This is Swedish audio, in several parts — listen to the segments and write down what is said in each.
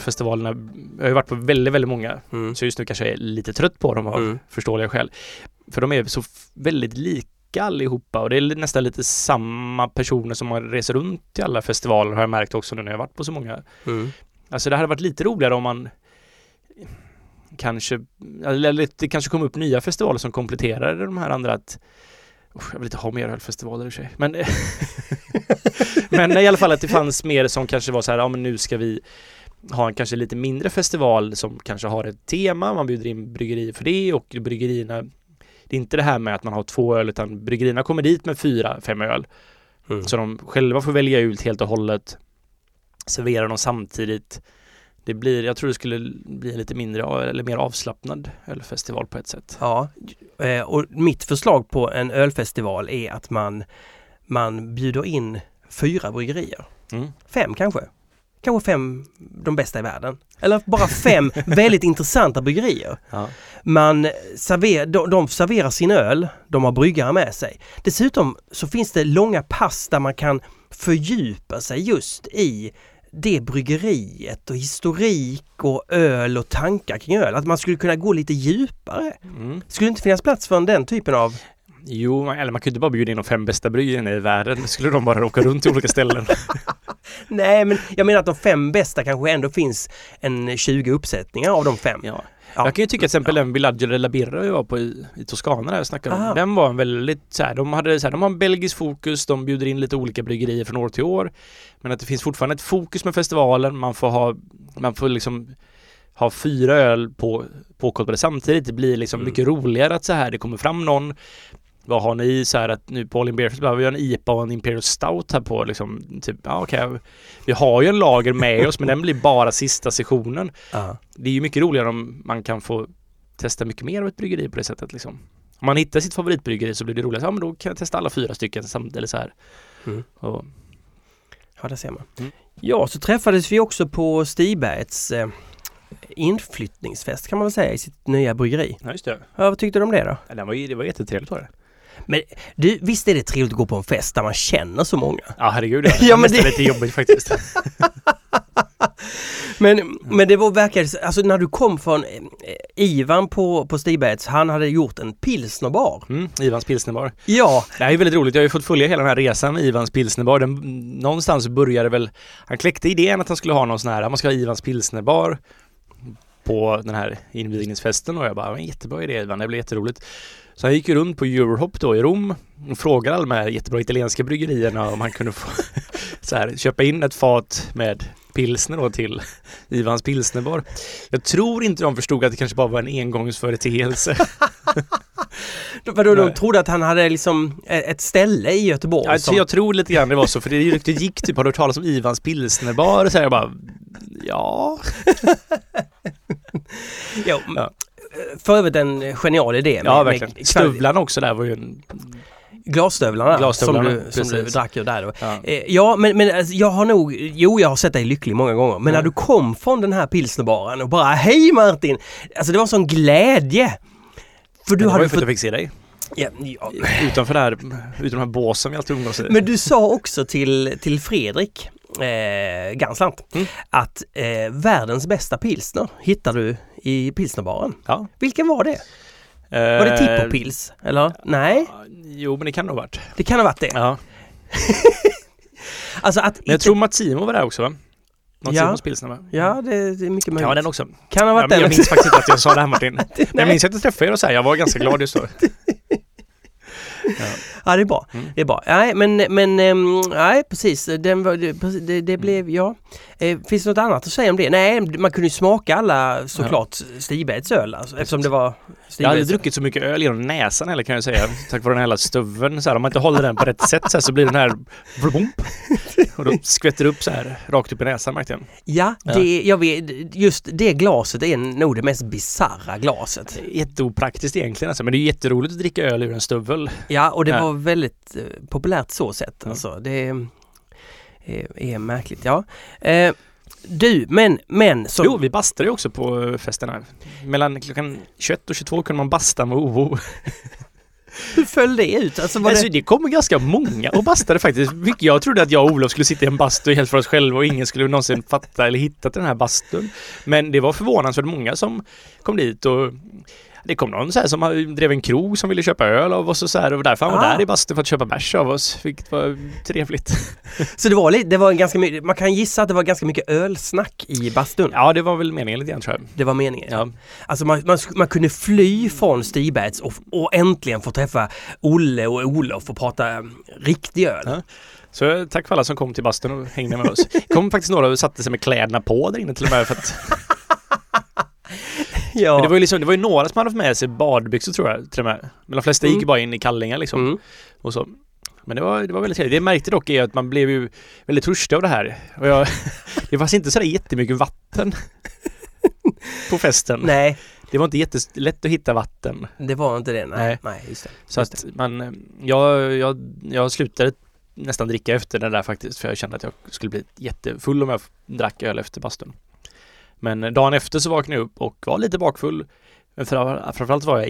ölfestivalerna, jag har ju varit på väldigt, väldigt många. Mm. Så just nu kanske jag är lite trött på dem av Mm. förståeliga skäl. För de är så väldigt lika allihopa och det är nästan lite samma personer som har reser runt i alla festivaler har jag märkt också nu när jag varit på så många. Mm. Alltså det hade varit lite roligare om man kanske, eller det kanske kom upp nya festivaler som kompletterade de här andra att jag vill inte ha mer ölfestivaler i och för sig. Men, men i alla fall att det fanns mer som kanske var så här, ja men nu ska vi ha en kanske lite mindre festival som kanske har ett tema, man bjuder in bryggerier för det och bryggerierna det är inte det här med att man har två öl utan bryggerierna kommer dit med fyra, fem öl. Mm. Så de själva får välja ut helt och hållet. Servera dem samtidigt. Det blir, jag tror det skulle bli en lite mindre eller mer avslappnad ölfestival på ett sätt. Ja, eh, och mitt förslag på en ölfestival är att man, man bjuder in fyra bryggerier. Mm. Fem kanske. Kanske fem de bästa i världen. Eller bara fem väldigt intressanta bryggerier. Ja. Man server, de, de serverar sin öl, de har bryggare med sig. Dessutom så finns det långa pass där man kan fördjupa sig just i det bryggeriet och historik och öl och tankar kring öl. Att man skulle kunna gå lite djupare. Mm. Skulle det inte finnas plats för den typen av... Jo, man, eller man inte bara bjuda in de fem bästa bryggerierna i världen. Skulle de bara åka runt till olika ställen. Nej, men jag menar att de fem bästa kanske ändå finns en 20 uppsättningar av de fem. Ja. Ja. Jag kan ju tycka till exempel den Villaggio della Birra vi var på i, i Toscana där jag snackade Aha. om. Den var en väldigt så här, de hade så här, de har en belgisk fokus, de bjuder in lite olika bryggerier från år till år. Men att det finns fortfarande ett fokus med festivalen, man får ha, man får liksom ha fyra öl på, påkopplade samtidigt. Det blir liksom Mm. mycket roligare att så här, det kommer fram någon vad har ni så här att nu på All In Festival, vi en IPA och en Imperial Stout här på liksom, typ, ja okej. Vi har ju en lager med oss men den blir bara sista sessionen Ja. det är ju mycket roligare om man kan få testa mycket mer av ett bryggeri på det sättet liksom. Om man hittar sitt favoritbryggeri så blir det roligare. Ja men då kan jag testa alla fyra stycken samtidigt eller så här. Mm. Och, Ja, det ser man. Mm. Ja, så träffades vi också på Stibergs eh, inflyttningsfest kan man väl säga i sitt nya bryggeri. ja just det. Ja, vad tyckte du om det då? Ja, Den var, det var jättetrevligt var det. Men du, visst är det trevligt att gå på en fest där man känner så många? Ja herregud ja. Ja, ja men men det- lite jobbigt faktiskt. Men, men det var verkligen, alltså när du kom från eh, Ivan på, på Stibergs, han hade gjort en pilsnerbar. Mm, Ivans pilsnerbar. Ja, Det här är väldigt roligt. Jag har ju fått följa hela den här resan med Ivans pilsnerbar. Den, någonstans började väl, han kläckte idén att han skulle ha någon sån här, man ska ha Ivans pilsnerbar på den här invigningsfesten och jag bara, "Men jättebra idé Ivan, det blir jätteroligt. Så han gick ju runt på Eurohop då i Rom och frågade alla de här jättebra italienska bryggerierna om han kunde få så här, köpa in ett fat med pilsner då till Ivans pilsnerbar. Jag tror inte de förstod att det kanske bara var en engångsföreteelse. vadå, de trodde att han hade liksom ett ställe i Göteborg Alltså, som... jag tror lite grann det var så, för det ryktet gick typ, har du hört talas om Ivans pilsnerbar? Så här, jag bara, ja. Ja, Ja. För övrigt en genial idé. Ja, med- verkligen. med Stövlarna också där var ju en... Glasstövlarna, Glasstövlarna, som, du, som du drack ur där då. Ja. Eh, Ja, men, men alltså, jag har nog, jo jag har sett dig lycklig många gånger, men Ja. när du kom från den här pilsnerbaren och bara Hej Martin! Alltså det var sån glädje! För du det var hade ju för att fått... jag fick se dig. Ja, ja. Utanför det här, utan de här båsen vi alltid umgås i. Men du sa också till, till Fredrik eh, Ganslant Mm. att eh, världens bästa pilsner hittar du i pilsnerbaren. Ja. Vilken var det? Var det Tippopils? Eller? Nej, Jo, men det kan nog ha varit. det kan ha varit det. Ja. Alltså att... Men jag tror Matsimo var där också va? Matsimos pilsner va? Ja, det, det är mycket möjligt. Ja, den också. Kan ha Ja, varit men den. jag minns faktiskt inte att jag sa det här Martin. Nej. Jag minns att jag träffade er och så här, jag var ganska glad just då. Ja, det är bra. Mm. Det är bra. Nej, men, men ehm, nej, precis. Den var, det, det, blev, ja. Eh, finns det något annat att säga om det? Nej, man kunde ju smaka alla såklart Stibergs öl alltså, eftersom det var Jag har aldrig Stibergs. druckit så mycket öl genom näsan heller kan jag säga. Tack vare den här hela stöveln. Så här, om man inte håller den på rätt sätt så, här, så blir den här. Och då skvätter det upp så här rakt upp i näsan märkte jag. Ja, Ja. det, jag vet, just det glaset är nog det mest bisarra glaset. Jätteopraktiskt egentligen alltså. Men det är jätteroligt att dricka öl ur en stövel. Ja, och det Ja. Var väldigt eh, populärt så sett. Mm. Alltså, det är, är, är märkligt. Ja. Eh, du, men, men som... Jo, vi bastade ju också på festen här. Mellan klockan 21 och 22 kunde man basta med OO. Hur föll det ut? Alltså, var Alltså, det... det kommer ganska många och bastade faktiskt. Jag trodde att jag och Olof skulle sitta i en bastu helt för oss själva och ingen skulle någonsin fatta eller hitta den här bastun. Men det var förvånansvärt många som kom dit och det kom någon så här som drev en krog som ville köpa öl av oss och så här och därför han var Ah. där i bastun för att köpa bärs av oss. Vilket var trevligt. Så det var, lite, det var ganska mycket, man kan gissa att det var ganska mycket ölsnack i bastun. Ja, det var väl meningen lite grann tror jag. Det var meningen. Ja. Alltså man, man, man kunde fly från Stigbäts och, och äntligen få träffa Olle och Olof och prata eh, riktig öl. Ja. Så eh, tack för alla som kom till bastun och hängde med oss. Kom faktiskt några och satte sig med kläderna på där inne till och med för att Ja. Men det var ju liksom, det var ju några som hade med sig badbyxor tror jag till och med. Men de flesta gick Mm. bara in i kallingar liksom. Mm. Och så. Men det var, det var väldigt trevligt. Det jag märkte dock är att man blev ju väldigt törstig av det här. Och jag, det fanns inte sådär jättemycket vatten på festen. Nej, Det var inte jättelätt att hitta vatten. det var inte det. Nej, nej. Nej. just det. Så Just att man, jag, jag, jag slutade nästan dricka efter det där faktiskt. För jag kände att jag skulle bli jättefull om jag drack öl efter bastun. Men dagen efter så vaknade jag upp och var lite bakfull. Men framför- framförallt var jag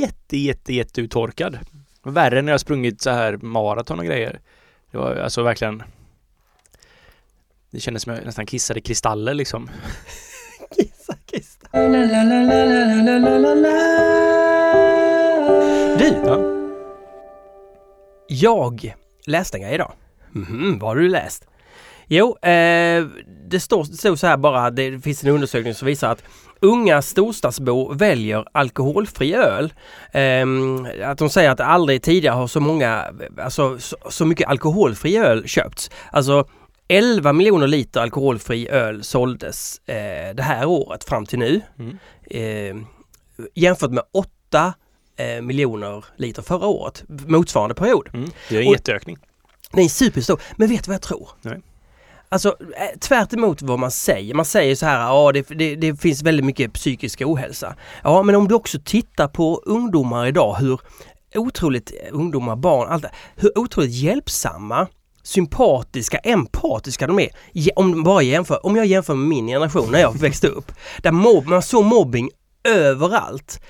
jätte, jätte, jätte uttorkad. Värre när jag sprungit så här maraton och grejer. Det var alltså verkligen Det kändes som jag nästan kissade kristaller liksom. Kissa, kissa. Du, Ja. jag läste en grej idag. Mhm, vad har du läst? Jo, eh, det står, det står så här bara, det finns en undersökning som visar att unga storstadsbor väljer alkoholfri öl. Ehm, att de säger att aldrig tidigare har så många, alltså så, så mycket alkoholfri öl köpts. Alltså 11 miljoner liter alkoholfri öl såldes eh, det här året fram till nu. Mm. Eh, jämfört med 8 eh, miljoner liter förra året, motsvarande period. Mm. Det är en jätteökning. Det är superstor. Men vet du vad jag tror? Nej. Alltså eh, tvärt emot vad man säger. Man säger så här, ja det, det, det finns väldigt mycket psykisk ohälsa. Ja men om du också tittar på ungdomar idag, hur otroligt, eh, ungdomar, barn, allt det, hur otroligt hjälpsamma sympatiska, empatiska de är. Om, bara jämför, om jag jämför med min generation när jag växte upp. Där mobb, man såg mobbing överallt.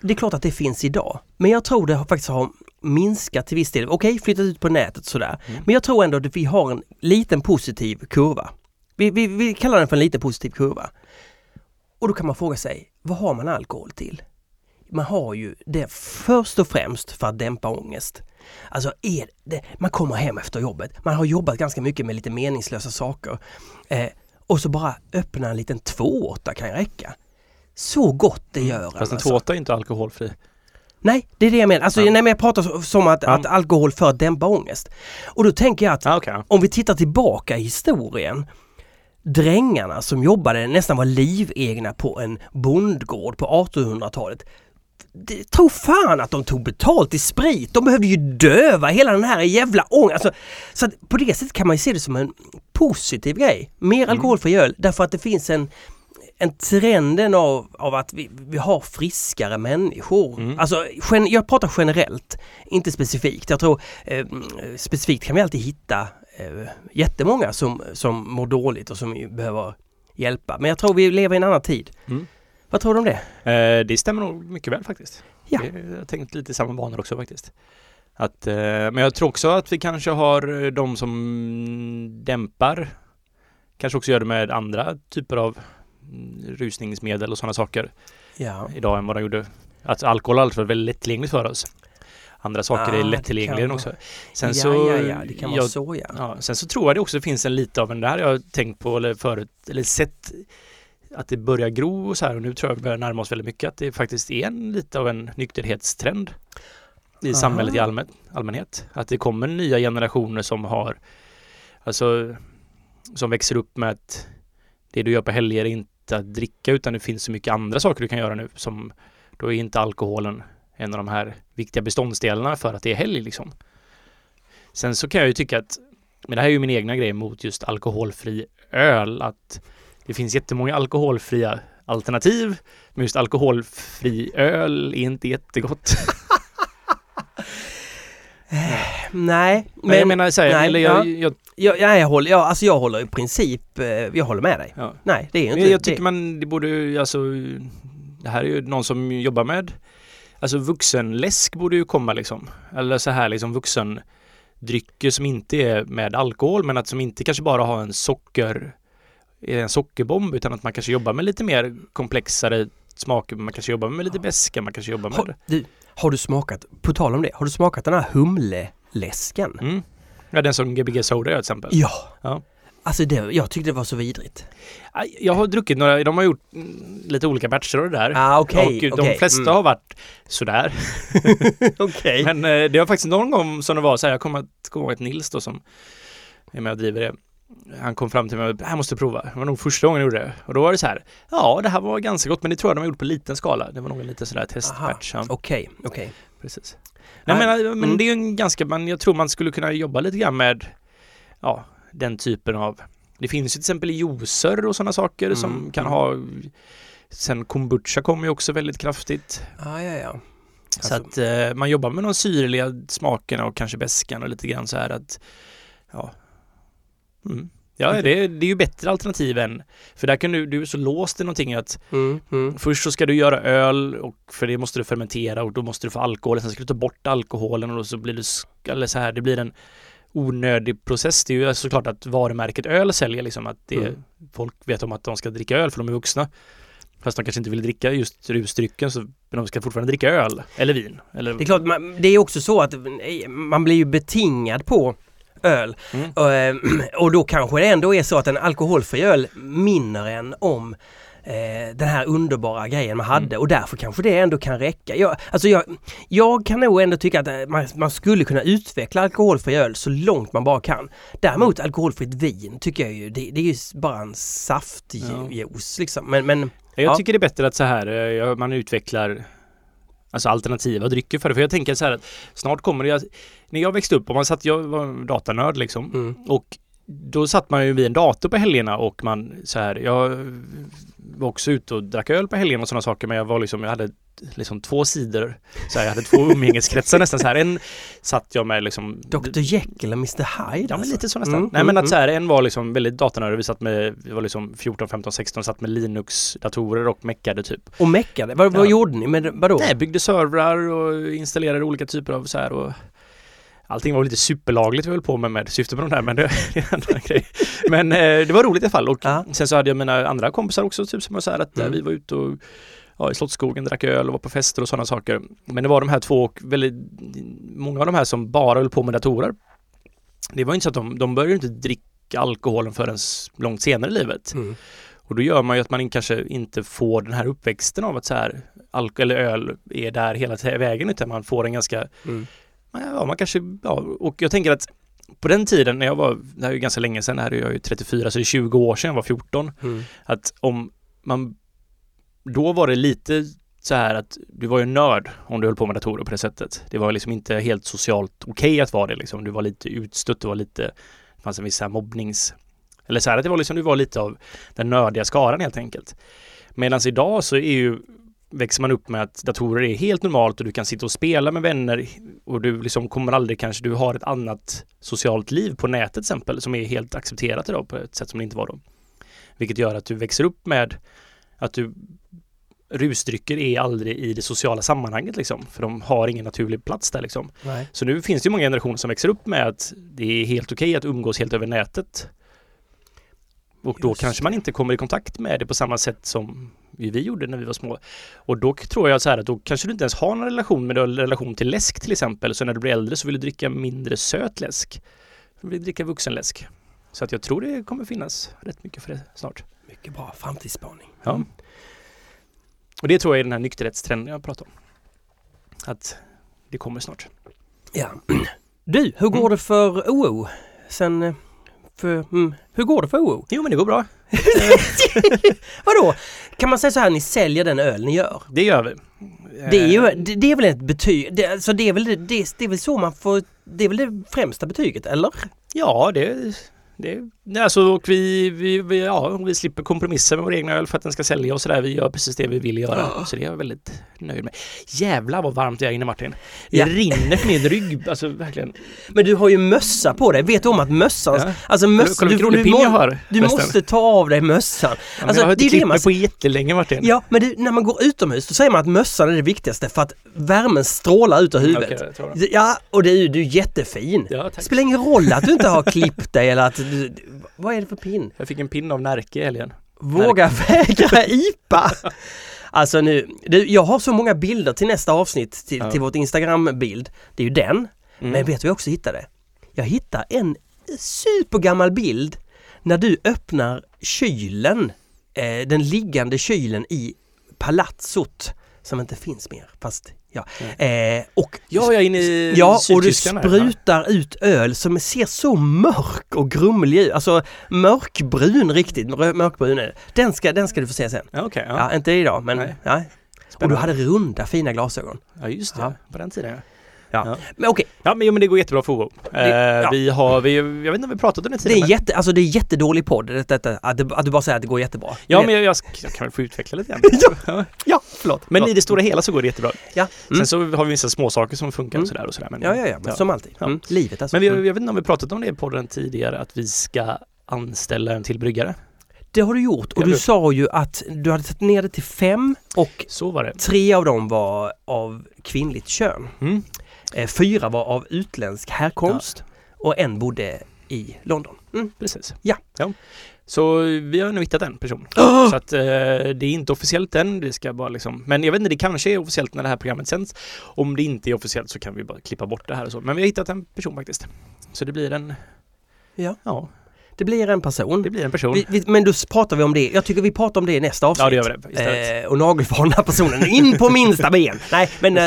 Det är klart att det finns idag. Men jag tror det faktiskt har minskat till viss del. Okej, flyttat ut på nätet sådär. Mm. Men jag tror ändå att vi har en liten positiv kurva. Vi, vi, vi kallar den för en liten positiv kurva. Och då kan man fråga sig, vad har man alkohol till? Man har ju det först och främst för att dämpa ångest. Alltså är det, man kommer hem efter jobbet, man har jobbat ganska mycket med lite meningslösa saker. Eh, och så bara öppna en liten 2-8 kan räcka. Så gott det gör Mm. Fast en alltså. tårta är inte alkoholfri. Nej, det är det jag menar. Alltså, Ja. nej, men jag pratar som att, Ja. att alkohol för att dämpa ångest. Och då tänker jag att Ah, okay. om vi tittar tillbaka i historien Drängarna som jobbade nästan var livegna på en bondgård på 1800-talet. Det, tro fan att de tog betalt i sprit. De behövde ju döva hela den här jävla ångesten. Alltså, så på det sättet kan man ju se det som en positiv grej. Mer alkoholfri öl därför att det finns en en trenden av, av att vi, vi har friskare människor. Mm. Alltså, gen, jag pratar generellt, inte specifikt. Jag tror eh, specifikt kan vi alltid hitta eh, jättemånga som, som mår dåligt och som behöver hjälpa. Men jag tror vi lever i en annan tid. Mm. Vad tror du om det? Eh, det stämmer nog mycket väl faktiskt. Ja. Jag har tänkt lite i samma banor också faktiskt. Att, eh, men jag tror också att vi kanske har eh, de som dämpar Kanske också gör det med andra typer av rusningsmedel och sådana saker Ja. idag än vad de gjorde. Att alkohol har alltid väldigt lättillgängligt för oss. Andra saker Ah, är kan också. Sen ja, så, ja, ja, det kan vara jag, så ja. Ja, sen så tror jag det också finns en lite av en, det här har jag tänkt på eller förut, eller sett att det börjar gro och så här och nu tror jag vi börjar närma oss väldigt mycket att det faktiskt är en lite av en nykterhetstrend i Aha. samhället i allmän, allmänhet. Att det kommer nya generationer som har, alltså som växer upp med att det du gör på helger är inte att dricka utan det finns så mycket andra saker du kan göra nu som då är inte alkoholen en av de här viktiga beståndsdelarna för att det är helg liksom. Sen så kan jag ju tycka att, men det här är ju min egna grej mot just alkoholfri öl, att det finns jättemånga alkoholfria alternativ, men just alkoholfri öl är inte jättegott. Nej, Men, jag menar så här, nej, eller ja. jag, jag, jag, jag, jag, håller, ja, alltså jag håller i princip, eh, jag håller med dig. ja. Nej, det är ju inte Men jag det. tycker man, det borde, alltså, det här är ju någon som jobbar med Alltså vuxenläsk borde ju komma liksom. Eller så här liksom vuxendrycker som inte är med alkohol men att som inte kanske bara har en socker en sockerbomb utan att man kanske jobbar med lite mer komplexare smaker. Man kanske jobbar med lite beska, man kanske jobbar med... Du, har du smakat, på tal om det, har du smakat den här humleläsken? Mm. Ja, den som Gbg Soda gör till exempel. Ja. Ja. Alltså det, jag tyckte det var så vidrigt. Jag har druckit några, de har gjort mm, lite olika batcher av det där. Ah, okej, och de okej, flesta mm. har varit sådär. Okej. Men eh, det var faktiskt någon gång som det var så här, jag kommer att kommer ihåg att Nils då som är med och driver det. Han kom fram till mig och det här måste prova. Det var nog första gången jag gjorde det. Och då var det så här, ja det här var ganska gott men det tror jag de har gjort på liten skala. Det var nog en liten sådär testbatch. Okej, okej. precis. Nej, men, men mm. det är ju en ganska, man, jag tror man skulle kunna jobba lite grann med ja, den typen av Det finns ju till exempel juicer och sådana saker som Mm, kan mm. ha Sen kombucha kommer ju också väldigt kraftigt. Ah, ja, ja. Så Alltså- att eh, man jobbar med de syrliga smakerna och kanske beskan och lite grann så här att Ja mm. Ja, det, det är ju bättre alternativ än För där kan du, du är så låst i någonting att Mm, mm. Först så ska du göra öl och för det måste du fermentera och då måste du få alkohol. Sen ska du ta bort alkoholen och då så blir det eller så här, det blir en onödig process. Det är ju såklart att varumärket öl säljer liksom att det, Mm. folk vet om att de ska dricka öl för de är vuxna. Fast de kanske inte vill dricka just rusdrycken så men de ska fortfarande dricka öl eller vin. Eller, Det är klart, man, det är också så att man blir ju betingad på öl. Mm. Och, eh, och då kanske det ändå är så att en alkoholfri öl minner en om eh, den här underbara grejen man hade Mm. och därför kanske det ändå kan räcka. Jag, alltså jag, jag kan nog ändå tycka att eh, man, man skulle kunna utveckla alkoholfri öl så långt man bara kan. Däremot alkoholfritt vin tycker jag ju, det, det är ju bara en saftjuice liksom. Men, men Jag Ja. tycker det är bättre att så här, eh, ja, man utvecklar Alltså alternativa drycker för det. För jag tänker så här att snart kommer det, när jag växte upp och man satt, jag var datanörd liksom. mm, Och då satt man ju vid en dator på helgerna och man så här, jag var också ute och drack öl på helgerna och sådana saker men jag var liksom, jag hade liksom två sidor. Så här, jag hade två umgängeskretsar nästan så här. En satt jag med liksom Dr Jekyll och Mr Hyde Ja men alltså. lite så nästan. Mm, Nej mm, men att så mm. här, en var liksom väldigt datanördig. Vi satt med, vi var liksom 14, 15, 16 satt med Linux-datorer och meckade typ. Och meckade, vad, vad Ja. gjorde ni med vadå? Nej, byggde servrar och installerade olika typer av så här och Allting var lite superlagligt vi höll på med med syftet med de där men det det är en annan grej. Men eh, det var roligt i alla fall och Ja. sen så hade jag mina andra kompisar också typ som var så här att eh, Mm. vi var ute och ja, i Slottsskogen, drack öl och var på fester och sådana saker. Men det var de här två och väldigt många av de här som bara höll på med datorer. Det var inte så att de, de började inte dricka alkoholen förrän långt senare i livet. Mm. Och då gör man ju att man kanske inte får den här uppväxten av att så här alk eller öl är där hela vägen utan man får en ganska Mm. Ja, man kanske, ja, och jag tänker att på den tiden när jag var, det här är ju ganska länge sedan, det här är jag ju 34, så det är 20 år sedan jag var 14, Mm. att om man, då var det lite så här att du var ju nörd om du höll på med datorer på det sättet. Det var liksom inte helt socialt okej att vara det liksom. Du var lite utstött, du var lite, det fanns en viss här mobbnings, eller så här att det var liksom, du var lite av den nördiga skaran helt enkelt. Medan idag så är ju växer man upp med att datorer är helt normalt och du kan sitta och spela med vänner och du liksom kommer aldrig kanske, du har ett annat socialt liv på nätet till exempel som är helt accepterat idag på ett sätt som det inte var då. Vilket gör att du växer upp med att du rusdrycker är aldrig i det sociala sammanhanget liksom, för de har ingen naturlig plats där liksom. Så nu finns det ju många generationer som växer upp med att det är helt okej att umgås helt över nätet. Och då Just kanske man inte kommer i kontakt med det på samma sätt som vi gjorde när vi var små. Och då tror jag så här att då kanske du inte ens har någon relation med en relation till läsk till exempel. Så när du blir äldre så vill du dricka mindre söt läsk. Du vill dricka vuxenläsk. Så att jag tror det kommer finnas rätt mycket för det snart. Mycket bra framtidsspaning. Ja. Och det tror jag är den här nykterhetstrenden jag pratar om. Att det kommer snart. Ja. Du, hur går Mm. det för OO? Sen... För, mm, hur går det för OO? Jo men det går bra. Vadå? Kan man säga så här, ni säljer den öl ni gör? Det gör vi. Det är, ju, Eh, det, det är väl ett betyg, det, alltså det är väl det, det, det är väl så man får, det är väl det främsta betyget, eller? Ja, det, det, nej, alltså, och vi, vi, vi, ja, vi slipper kompromissa med vår egna öl för att den ska sälja och sådär. Vi gör precis det vi vill göra. Ja. Så det är jag väldigt nöjd med. Jävlar vad varmt det är inne Martin. Det Ja. rinner för min rygg, alltså verkligen. Men du har ju mössa på dig. Vet du om att mössan... Ja. Alltså mössa... Kolla rolig du, pin må- jag har. du måste ta av dig mössan. Ja, Alltså, jag har det inte det klippt man... mig på jättelänge Martin. Ja, men det, när man går utomhus då säger man att mössan är det viktigaste för att värmen strålar ut ur huvudet. Jag tar den. Ja, och det är ju, du är jättefin. Ja, Det tack. spelar ingen roll att du inte har klippt dig eller att du, Vad är det för pin? Jag fick en pin av Närke i helgen. Våga vägra IPA! Alltså nu, du, jag har så många bilder till nästa avsnitt till, Ja. till vårt Instagram-bild. Det är ju den. Mm. Men vet du vad jag också hittade? Jag hittade en supergammal bild när du öppnar kylen, eh, den liggande kylen i palatsot som inte finns mer. Fast ja. Eh, och Ja, jag är inne i Ja, och du Sydtyskland här. sprutar ut öl som ser så mörk och grumlig ut. Alltså mörkbrun riktigt, mör- mörkbrun det. Den ska, den ska du få se sen. Ja, okej. Ja, Ja. inte idag men Nej. nej. Och du hade runda fina glasögon. ja, just det. Ja. På den tiden ja. Ja. Ja. Men okej, Ja, men, jo, men det går jättebra för OO. Eh, ja. Vi har, vi, jag vet inte om vi pratat om det det tidigare. är, jätte, alltså, det är jättedålig podd det, det, att, du, att du bara säger att det går jättebra. Ja, Det- men jag, jag, jag kan väl få utveckla lite grann. ja. ja, förlåt. Men förlåt. i det stora hela så går det jättebra. Ja, mm. Sen så har vi vissa små saker som funkar Mm. och sådär och sådär. Men, ja, ja, ja, som alltid. Mm. Livet alltså. men vi, Mm. jag vet inte om vi pratat om det på den tidigare, att vi ska anställa en till bryggare. Det har du gjort och du sa ju att du hade tagit ner det till fem och det. tre av dem var av kvinnligt kön. Mm. Eh, Fyra var av utländsk härkomst och en bodde i London. Mm. Precis. Ja. ja. Så vi har nu hittat en person. Oh! Så att eh, det är inte officiellt än, det ska bara liksom Men jag vet inte, det kanske är officiellt när det här programmet sänds. Om det inte är officiellt så kan vi bara klippa bort det här och så. Men vi har hittat en person faktiskt. Så det blir en... Ja. Ja, Det blir en person. det blir en person. Vi, vi, men då pratar vi om det. Jag tycker vi pratar om det i nästa avsnitt. Ja, det gör vi det. Eh, och nagelfar den här personen in på minsta ben. Nej, men, eh,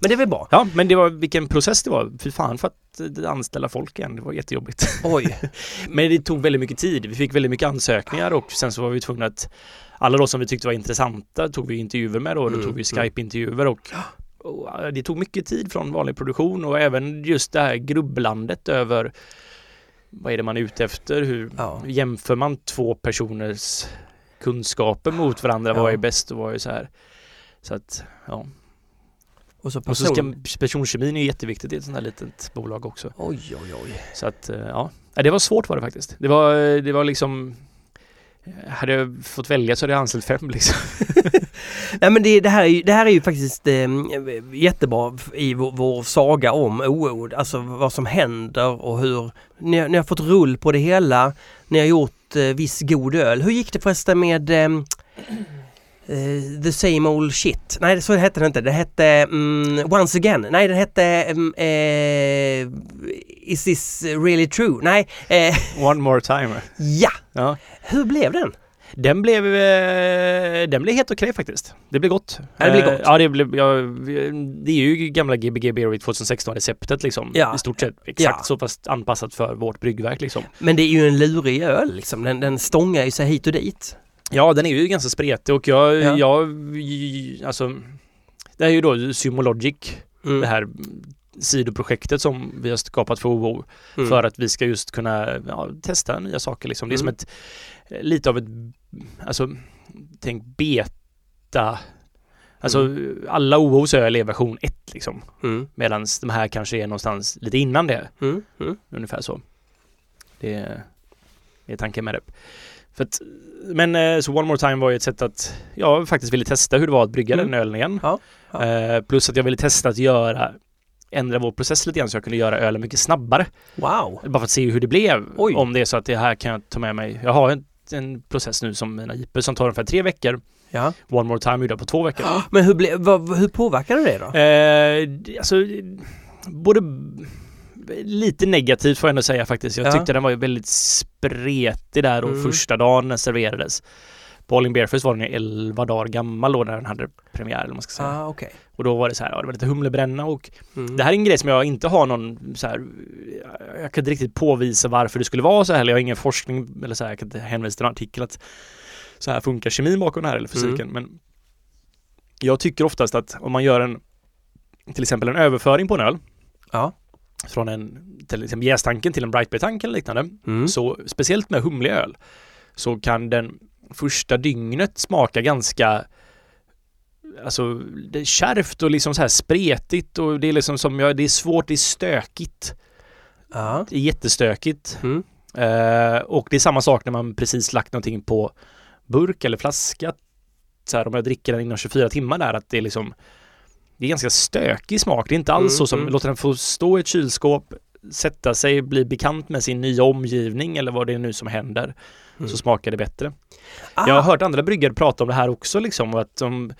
men det är väl bra. Ja, men det var vilken process det var. Fy fan för att eh, anställa folk igen. Det var jättejobbigt. Oj. Men det tog väldigt mycket tid. Vi fick väldigt mycket ansökningar och sen så var vi tvungna att alla då som vi tyckte var intressanta tog vi intervjuer med då. Då Mm, tog vi mm. Skype-intervjuer och, och eh, det tog mycket tid från vanlig produktion och även just det här grubblandet över vad är det man är ute efter? Hur Ja. jämför man två personers kunskaper mot varandra? Ja. Vad är bäst och vad är så här? Så att, ja. Och så Och så ska, person. personkemin är jätteviktigt i ett sånt här litet bolag också. Oj, oj, oj. Så att, eh, ja. Ja, Det var svårt var det faktiskt. Det var, det var liksom hade jag fått välja så hade jag anställt fem liksom. Nej men det, det, här är ju, det här är ju faktiskt eh, jättebra i vår, vår saga om OO, alltså vad som händer och hur ni, har- ni har fått rull på det hela. Ni har gjort eh, viss god öl. Hur gick det förresten med eh, eh, The same old shit? Nej så hette den inte. Det hette mm, Once again. Nej den hette mm, eh, Is this really true? Nej. Eh, One more time. ja! Ja. Hur blev den? Den blev, den blev helt okej faktiskt. Det blev gott. Ja, det blev gott. Ja, det blev, ja, det är ju gamla Gbg Beer Week 2016 receptet liksom. Ja. I stort sett exakt Ja. så fast anpassat för vårt bryggverk liksom. Men det är ju en lurig öl liksom. Den, den stångar ju sig hit och dit. Ja, den är ju ganska spretig och jag, Ja. jag alltså det är ju då Symologic, Mm. det här sidoprojektet som vi har skapat för OO Mm. för att vi ska just kunna ja, testa nya saker liksom. Det är som Mm. ett lite av ett, alltså tänk beta Alltså alla OOs öl är version 1 liksom. Mm. Medan de här kanske är någonstans lite innan det. Mm. Mm. Ungefär så. Det är, det är tanken med det. För att, men eh, så One More Time var ju ett sätt att jag faktiskt ville testa hur det var att brygga Mm. den ölen igen. Ja, ja. Eh, plus att jag ville testa att göra ändra vår process lite grann så jag kunde göra ölen mycket snabbare. Wow! Bara för att se hur det blev. Oj. Om det är så att det här kan jag ta med mig. Jag har en, en process nu som mina IPer som tar ungefär tre veckor. Ja. One More Time gjorde jag på två veckor. Men hur, ble, vad, hur påverkade det då? Eh, alltså, både lite negativt får jag ändå säga faktiskt. Jag Ja. tyckte den var ju väldigt spretig där och Mm. första dagen den serverades. Bowling Beerfest var den ju 11 dagar gammal då när den hade premiär eller man ska säga. Ah, okej. Och då var det så här, ja, det var lite humlebränna och Mm. det här är en grej som jag inte har någon så här, jag kan inte riktigt påvisa varför det skulle vara så här, eller jag har ingen forskning eller så här, jag kan inte hänvisa till en artikel att så här funkar kemin bakom det här eller fysiken, men jag tycker oftast att om man gör en till exempel en överföring på en öl Ja. Från en till exempel jästanken till en brightbeer-tank eller liknande. Mm. Så speciellt med humlig öl så kan den första dygnet smaka ganska Alltså det är kärvt och liksom så här spretigt och det är liksom som jag, det är svårt, det är stökigt. Ja. Det är jättestökigt. Mm. Eh, och det är samma sak när man precis lagt någonting på burk eller flaska. Så här, om jag dricker den inom 24 timmar där att det är liksom Det är ganska stökig smak. Det är inte alls Mm, så som mm. låter den få stå i ett kylskåp sätta sig, bli bekant med sin nya omgivning eller vad det är nu som händer Mm. så smakar det bättre. Ah, Jag har hört andra bryggare prata om det här också liksom och att de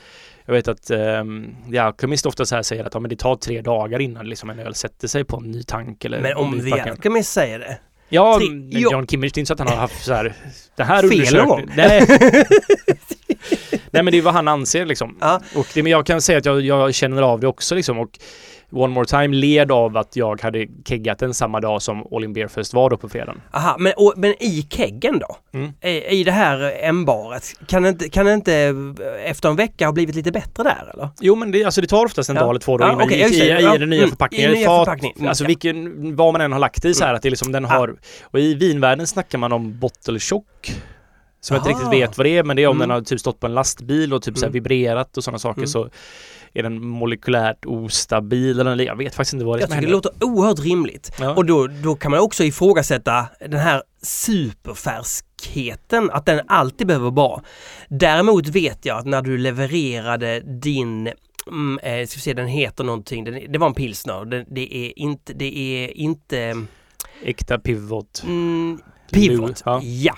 jag vet att um, The Alchemist ofta så här säger att ja, men det tar tre dagar innan liksom en öl sätter sig på en ny tank eller men om The. Alchemist säger det. Ja, Tre- men. John Kimmich, det är inte så att han har haft så här Det här Fel undersökning- någon gång. Nej. Nej men det är vad han anser liksom. Ja. Och det, men jag kan säga att jag, jag känner av det också liksom och One More Time led av att jag hade keggat den samma dag som All In Beer Fest var då på fredagen. Aha, men, och, men i keggen då? Mm. I, I det här M-baret, kan det, inte, kan det inte efter en vecka ha blivit lite bättre där eller? Jo men det, alltså det tar oftast en Ja. dag eller två dagar Ja, okej, i, i, Ja. i den nya Mm. förpackningen. I nya Fat, förpackning. Mm, Alltså vilken, vad man än har lagt i så här att det liksom den har Och i vinvärlden snackar man om bottle shock Som jag inte riktigt vet vad det är men det är om Mm. den har typ stått på en lastbil och typ så Mm. vibrerat och sådana saker Mm. så är den molekylärt ostabil eller jag vet faktiskt inte vad det är Jag som tycker det händer. låter oerhört rimligt. Ja. Och då, då kan man också ifrågasätta den här superfärskheten, att den alltid behöver vara. Däremot vet jag att när du levererade din Mm, eh, ska se, den heter någonting, den, det var en pilsner. Det, det är inte, det är inte Äkta pivot. mm, Pivot. Ja. Ja.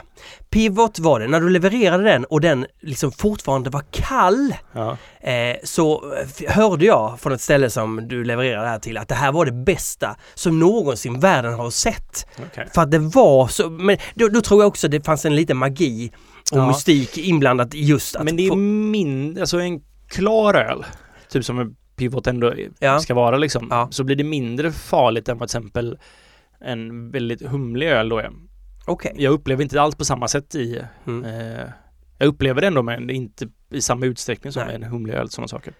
Pivot var det. När du levererade den och den liksom fortfarande var kall Ja. eh, så f- hörde jag från ett ställe som du levererade här till att det här var det bästa som någonsin världen har sett. okej. För att det var så, men då, då tror jag också det fanns en liten magi och Ja. mystik inblandat just att Men det är få, min, alltså en klar öl, typ som en pivot ändå Ja. ska vara liksom, så blir det mindre farligt än till exempel en väldigt humlig öl då är. Okej. Jag upplever inte alls på samma sätt i, Mm. eh, jag upplever det ändå men inte i samma utsträckning som Nej. en humlig öl, sådana saker.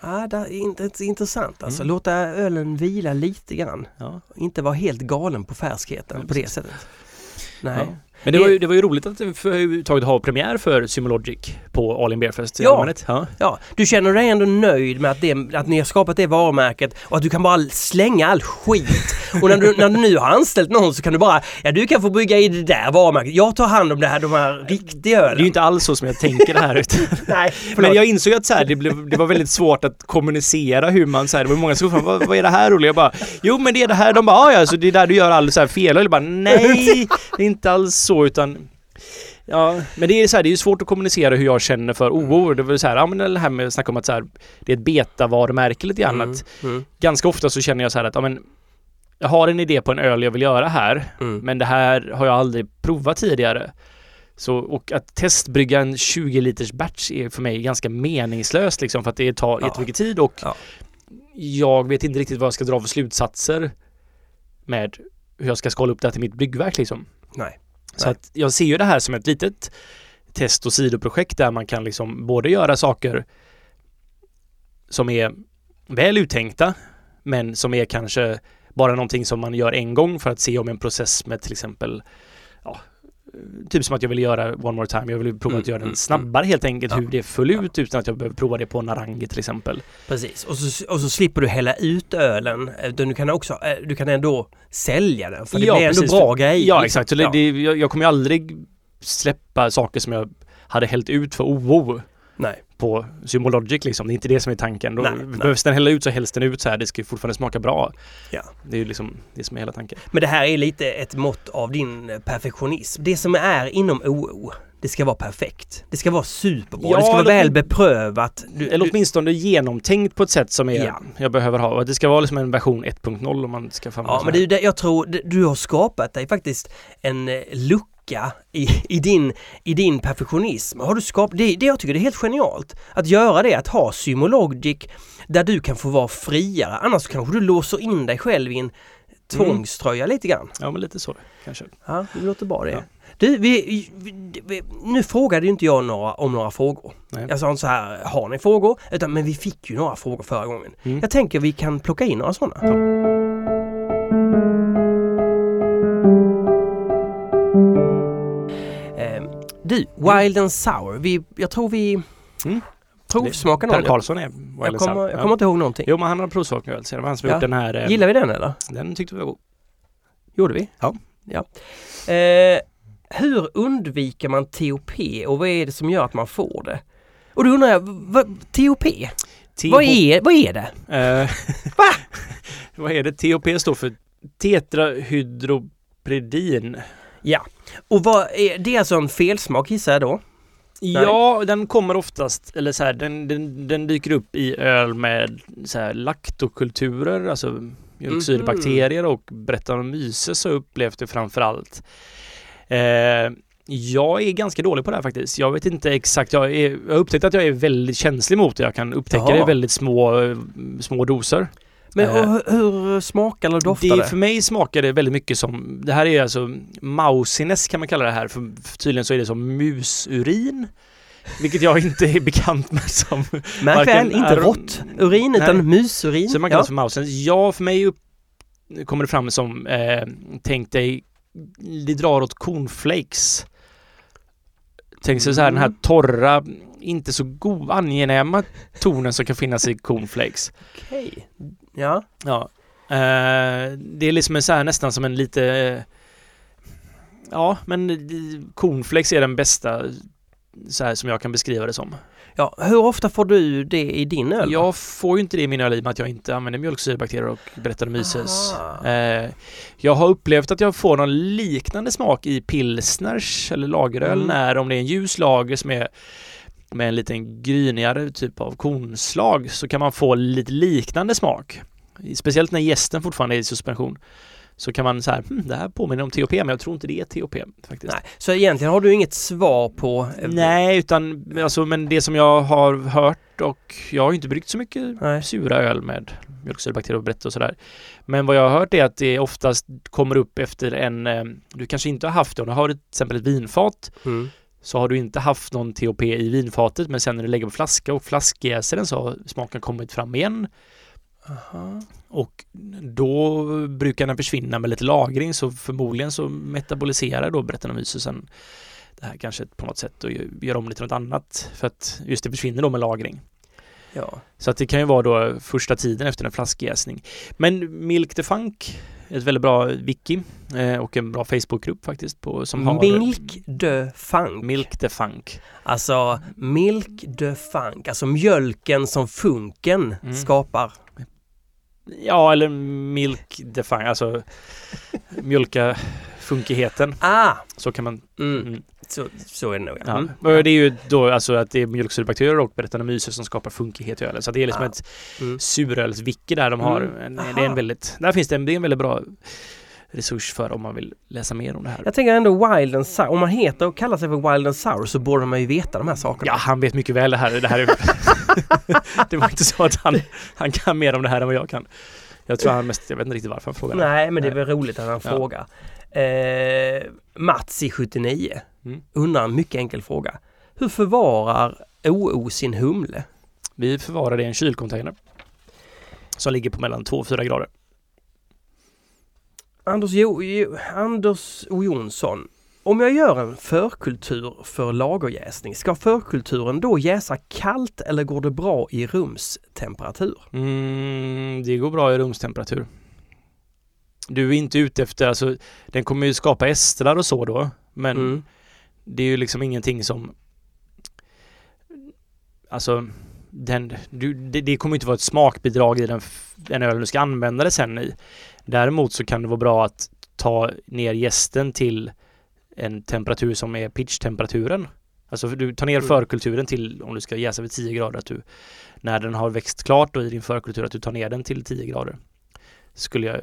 Ah, det är int- intressant alltså. Mm. Låta ölen vila lite grann. Ja. Inte vara helt galen på färskheten Ja, på det sättet. Nej. Ja. Men det var, ju, det var ju roligt att för- överhuvudtaget ha premiär för Symologic på All In Ja. Ja. Ja, du känner dig ändå nöjd med att, det, att ni har skapat det varumärket och att du kan bara slänga all skit. Och när du, när du nu har anställt någon så kan du bara, ja du kan få bygga i det där varumärket. Jag tar hand om det här, de här riktiga Det är ju ölen. inte alls så som jag tänker det här ut. Nej, förlåt. Men jag insåg att så här, det, blev, det var väldigt svårt att kommunicera hur man så här, det var många som frågade vad, vad är det här Olle? Jag bara Jo men det är det här. De bara "Ah, ja, så det är där du gör all så här fel. Och jag bara nej, det är inte alls så utan Ja, men det är så här, det är ju svårt att kommunicera hur jag känner för OO. Det var så här, ja men det här med att snacka om att så här, det är ett betavarumärke lite grann. Mm, mm, ganska ofta så känner jag så här att, ja men jag har en idé på en öl jag vill göra här. mm. Men det här har jag aldrig provat tidigare. Så, och att testbrygga en 20 liters batch är för mig ganska meningslöst liksom för att det tar Ja. jättemycket tid och Ja. jag vet inte riktigt vad jag ska dra för slutsatser med hur jag ska skala upp det här till mitt bryggverk liksom. Nej. Så Nej. att jag ser ju det här som ett litet test och sidoprojekt där man kan liksom både göra saker som är väl uttänkta men som är kanske bara någonting som man gör en gång för att se om en process med till exempel ja, Typ som att jag vill göra One More Time, jag vill prova Mm, att göra den mm, snabbare helt enkelt Ja. hur det föll ut utan att jag behöver prova det på Narangi till exempel. Precis, och så, och så slipper du hälla ut ölen. Utan du kan också, eh, du kan ändå sälja den för det Ja, blir ändå precis, bra grejer. Ja liksom. exakt, så Ja. det, jag, jag kommer ju aldrig släppa saker som jag hade hällt ut för OO Nej. På Symologic liksom. Det är inte det som är tanken. Då Nej, nej. behövs den hälla ut så hälls den ut så här. Det ska ju fortfarande smaka bra. Ja. Det är ju liksom det som är hela tanken. Men det här är lite ett mått av din eh, perfektionism. Det som är inom OO, det ska vara perfekt. Det ska vara superbra. Ja, det ska vara väl beprövat. Du, Eller du, åtminstone genomtänkt på ett sätt som är, Ja. jag behöver ha. Det ska vara liksom en version 1.0 om man ska få ja, men det är det jag tror, du har skapat dig faktiskt en eh, lucka i, i, din, i din perfektionism. Har du skapat, det, det jag tycker det är helt genialt. Att göra det, att ha Symologic där du kan få vara friare. Annars kanske du låser in dig själv i en tvångströja lite grann. Ja men lite så kanske. Ja, det låter bra det. Ja. Du, vi, vi, vi, nu frågade ju inte jag några, om några frågor. Nej. Jag sa inte så här, har ni frågor? Utan, men vi fick ju några frågor förra gången. Mm. Jag tänker vi kan plocka in några sådana. Eh, du, Wild and Sour. Vi, jag tror vi Mm. provsmakar Per någon. Karlsson är Wild Jag and kommer, Sour. jag kommer inte ihåg någonting. Jo men han har provsmakat öl. Det var han som Ja. gjort den här. eh, Gillar vi den eller? Den tyckte vi var god. Gjorde vi? Ja. ja. Eh, hur undviker man TOP och vad är det som gör att man får det? Och då undrar jag, vad, TOP? Vad är, vad är det? Eh, Va? vad är det? THP står för tetrahydropredin. Ja. Och vad är, det är alltså en felsmak gissar jag då? Ja, den kommer oftast, eller så här, den, den, den dyker upp i öl med så här laktokulturer, alltså mjölksyrebakterier och Brettanomyces har jag upplevt det framförallt. Eh, jag är ganska dålig på det här faktiskt. Jag vet inte exakt, jag, är, jag har upptäckt att jag är väldigt känslig mot det. Jag kan upptäcka Jaha. det i väldigt små, små doser. Men Eh, och hur, smakar eller doftar Det, det? för mig smakar det väldigt mycket som, det här är alltså mousiness kan man kalla det här, för, tydligen så är det som musurin. Vilket jag inte är bekant med som... Märk väl, inte är- råtturin Nej. utan musurin. Så man ja. kallas för mousiness. Ja, för mig upp, kommer det fram som, eh, tänk dig, det drar åt cornflakes. Tänk sig så här den här Mm. torra, inte så god, angenäma tonen som kan finnas i cornflakes. Okej. Ja. Ja. Eh, det är liksom en så här nästan som en lite... eh, Ja, men cornflakes är den bästa så här som jag kan beskriva det som. ja. Hur ofta får du det i din öl? Jag får ju inte det i min öl i och med att jag inte använder mjölksyrebakterier och Brettanomyces. Eh, jag har upplevt att jag får någon liknande smak i pilsners eller lageröl Mm. när om det är en ljus lager som är med en liten grynigare typ av kornslag så kan man få lite liknande smak. Speciellt när gästen fortfarande är i suspension. Så kan man så här, hm, det här påminner om THP men jag tror inte det är THP faktiskt. Nej. Så egentligen har du inget svar på... eh, Nej, utan alltså, men det som jag har hört och jag har inte bryggt så mycket Nej. sura öl med mjölksyrebakterier och brett och sådär. Men vad jag har hört är att det oftast kommer upp efter en, eh, du kanske inte har haft det, om du har ett, till exempel ett vinfat Mm. så har du inte haft någon THP i vinfatet men sen när du lägger på flaska och flaskjäser den så har smaken kommit fram igen. Aha. Och då brukar den försvinna med lite lagring så förmodligen så metaboliserar då Brettanomycesen det här kanske på något sätt och gör- om det till något annat för att just det försvinner då med lagring. Ja. Så att det kan ju vara då första tiden efter en flaskjäsning. Men Milk the Funk, ett väldigt bra wiki eh, och en bra Facebookgrupp faktiskt på, som har Milk de Funk. Milk the Funk. Alltså Milk de Funk, alltså mjölken som funken Mm. skapar. Ja, eller Milk Funk, alltså mjölka funkigheten. Ah! Så kan man Mm. Mm. Så, så är det nog ja. Ja. Mm. men Det är ju då alltså att det är mjölksyrebakterier och Brettanomyces som skapar funkighet i ölen. Så det är liksom Ah. ett Mm. surölsvicke där de har. Mm. En, det är en väldigt, där finns det en, det är en väldigt bra resurs för om man vill läsa mer om det här. Jag tänker ändå Wild and Sour, om man heter och kallar sig för Wild and Sour så borde man ju veta de här sakerna. Ja, han vet mycket väl det här. Det, här är, det var inte så att han, han kan mer om det här än vad jag kan. Jag tror han mest, jag vet inte riktigt varför han frågade. Nej, men det är väl roligt att han Ja. frågar. Eh, Mats i 79 Mm. undrar en mycket enkel fråga. Hur förvarar OO sin humle? Vi förvarar det i en kylcontainer. Som ligger på mellan 2 och 4 grader. Anders, jo, jo, Anders O Jonsson. Om jag gör en förkultur för lagerjäsning, ska förkulturen då jäsa kallt eller går det bra i rumstemperatur? Mm, det går bra i rumstemperatur. Du är inte ute efter, alltså den kommer ju skapa estrar och så då. Men Mm. det är ju liksom ingenting som Alltså den, du, det, det kommer inte vara ett smakbidrag i den, den öl du ska använda det sen i. Däremot så kan det vara bra att ta ner gästen till en temperatur som är pitch-temperaturen. Alltså du tar ner Mm. förkulturen till, om du ska jäsa vid 10 grader, att du när den har växt klart och i din förkultur att du tar ner den till 10 grader. Skulle jag,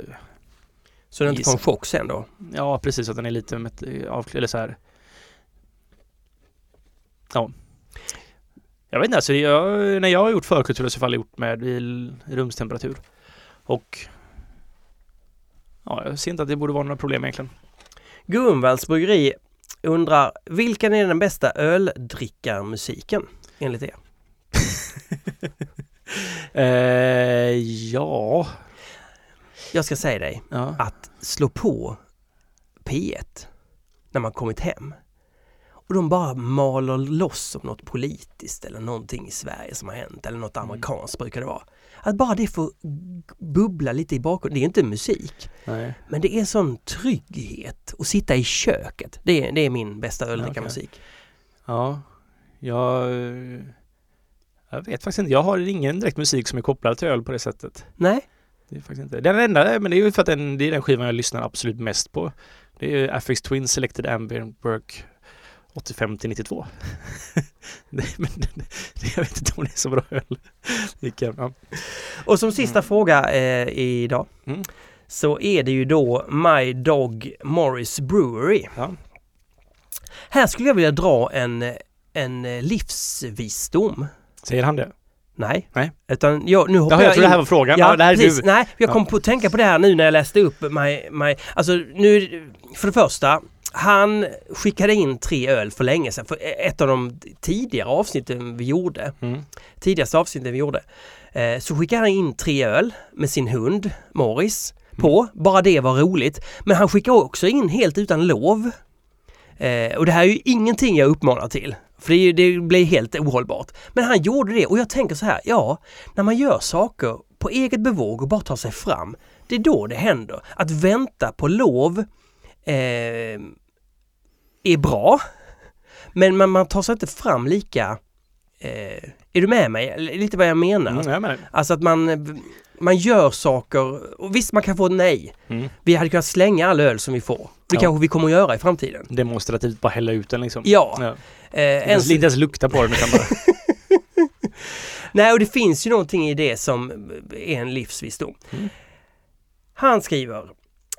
Så den inte får en chock sen då? ja precis att den är lite met, av, eller så här. Ja. Jag vet inte, alltså jag, när jag har gjort förkultur så har jag gjort med i rumstemperatur. Och ja, jag ser inte att det borde vara några problem egentligen. Gunvalls bryggeri undrar, vilken är den bästa öldrickarmusiken enligt er? eh, ja. Jag ska säga dig ja. att slå på P1. när man kommit hem. Och de bara maler loss om något politiskt eller någonting i Sverige som har hänt eller något Mm. amerikanskt brukar det vara. Att bara det får bubbla lite i bakgrunden. Det är inte musik. Nej. Men det är sån trygghet att sitta i köket. Det är, det är min bästa öldrickarmusik. Ja, jag... Jag vet faktiskt inte. Jag har ingen direkt musik som är kopplad till öl på det sättet. Nej, Det är faktiskt inte. Den enda, men det är ju för att den, det är den skivan jag lyssnar absolut mest på. Det är ju Affix Twin Selected Ambient Work 85 till 92. det, men, det, det, jag vet inte om det är så bra öl. Ja. Och som sista Mm. fråga eh, idag Mm. så är det ju då My Dog Morris Brewery. Ja. Här skulle jag vilja dra en, en livsvisdom. Säger han det? Nej, Nej. utan jag, nu hoppar Jaha, jag jag tror det här var frågan. Ja, Ja, precis. du. Nej, jag Ja. kom på att tänka på det här nu när jag läste upp my, my, Alltså nu, för det första, han skickade in tre öl för länge sedan. För ett av de tidigare avsnitten vi gjorde, Mm. tidigaste avsnitten vi gjorde, eh, så skickade han in tre öl med sin hund Morris på. Bara det var roligt. Men han skickade också in helt utan lov. Eh, och det här är ju ingenting jag uppmanar till. För det, det blir helt ohållbart. Men han gjorde det och jag tänker så här, ja, när man gör saker på eget bevåg och bara tar sig fram, det är då det händer. Att vänta på lov eh, är bra, men man, man tar sig inte fram lika... Eh, är du med mig? Lite vad jag menar. Mm, jag menar. Alltså att man, man gör saker, och visst man kan få ett nej. Mm. Vi hade kunnat slänga all öl som vi får. Det Ja. kanske vi kommer att göra i framtiden. Demonstrativt bara hälla ut den liksom. Ja. ja. Eh, Inte en, ens, inte ens lukta på den utan bara... nej, och det finns ju någonting i det som är en livsvisdom. Mm. Han skriver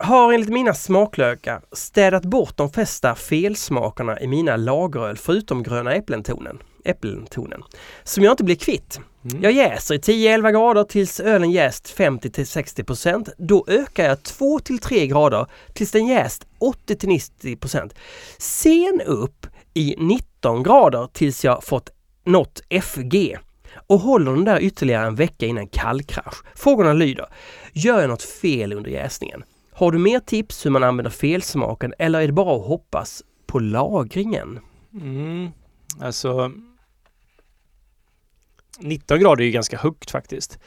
har enligt mina smaklökar städat bort de flesta felsmakerna i mina lageröl förutom gröna äpplentonen, äpplentonen som jag inte blir kvitt. Mm. Jag jäser i 10-11 grader tills ölen jäst 50-60%. Då ökar jag 2-3 grader tills den jäst 80-90%. Sen upp i 19 grader tills jag fått nått FG och håller den där ytterligare en vecka innan kallkrasch. Frågorna lyder, gör jag något fel under jäsningen? Har du mer tips hur man använder felsmaken eller är det bara att hoppas på lagringen? Mm. Alltså... 19 grader är ju ganska högt faktiskt.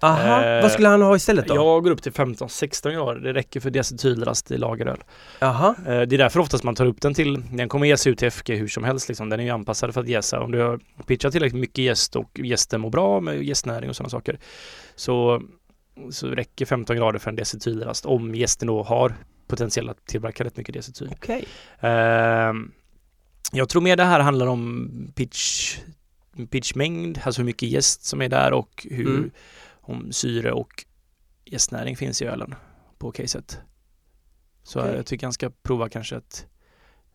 Aha, Eh, vad skulle han ha istället då? Jag går upp till 15-16 grader. Det räcker för decetylrast i lageröl. Jaha, Eh, Det är därför oftast man tar upp den till, den kommer jäsa ut till FG hur som helst liksom. Den är ju anpassad för att jäsa. Om du har pitchat tillräckligt mycket gäst och gästen mår bra med gästnäring och sådana saker så, så räcker 15 grader för en decetylrast om gästen då har potential att tillverka rätt mycket decetyl. okej. Ehm, jag tror mer det här handlar om pitch, pitchmängd, alltså hur mycket gäst som är där och hur, Mm. om syre och gästnäring finns i ölen på caset. Så Okej. jag tycker han ska prova kanske att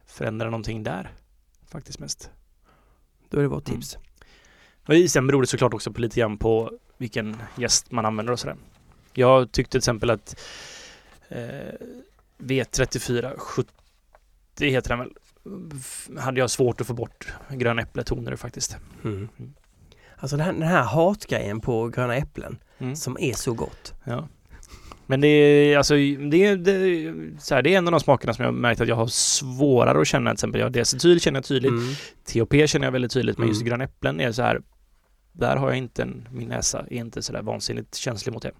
förändra någonting där. Faktiskt mest. Då är det vårt tips. Och sen beror det såklart också på lite grann på vilken gäst man använder och sådär. Jag tyckte till exempel att eh, V34 70 heter den väl. Hade jag svårt att få bort gröna äppletoner faktiskt. Mm. Mm. Alltså den här, den här hatgrejen på gröna äpplen Mm. som är så gott. Ja. Men det är alltså, det är, det, är- så här, det är en av de smakerna som jag har märkt att jag har svårare att känna. Till exempel, jag decetyl känner jag tydligt. Mm. THP känner jag väldigt tydligt. Men just Mm. gröna äpplen är så här. Där har jag inte en, min näsa är inte sådär vansinnigt känslig mot det.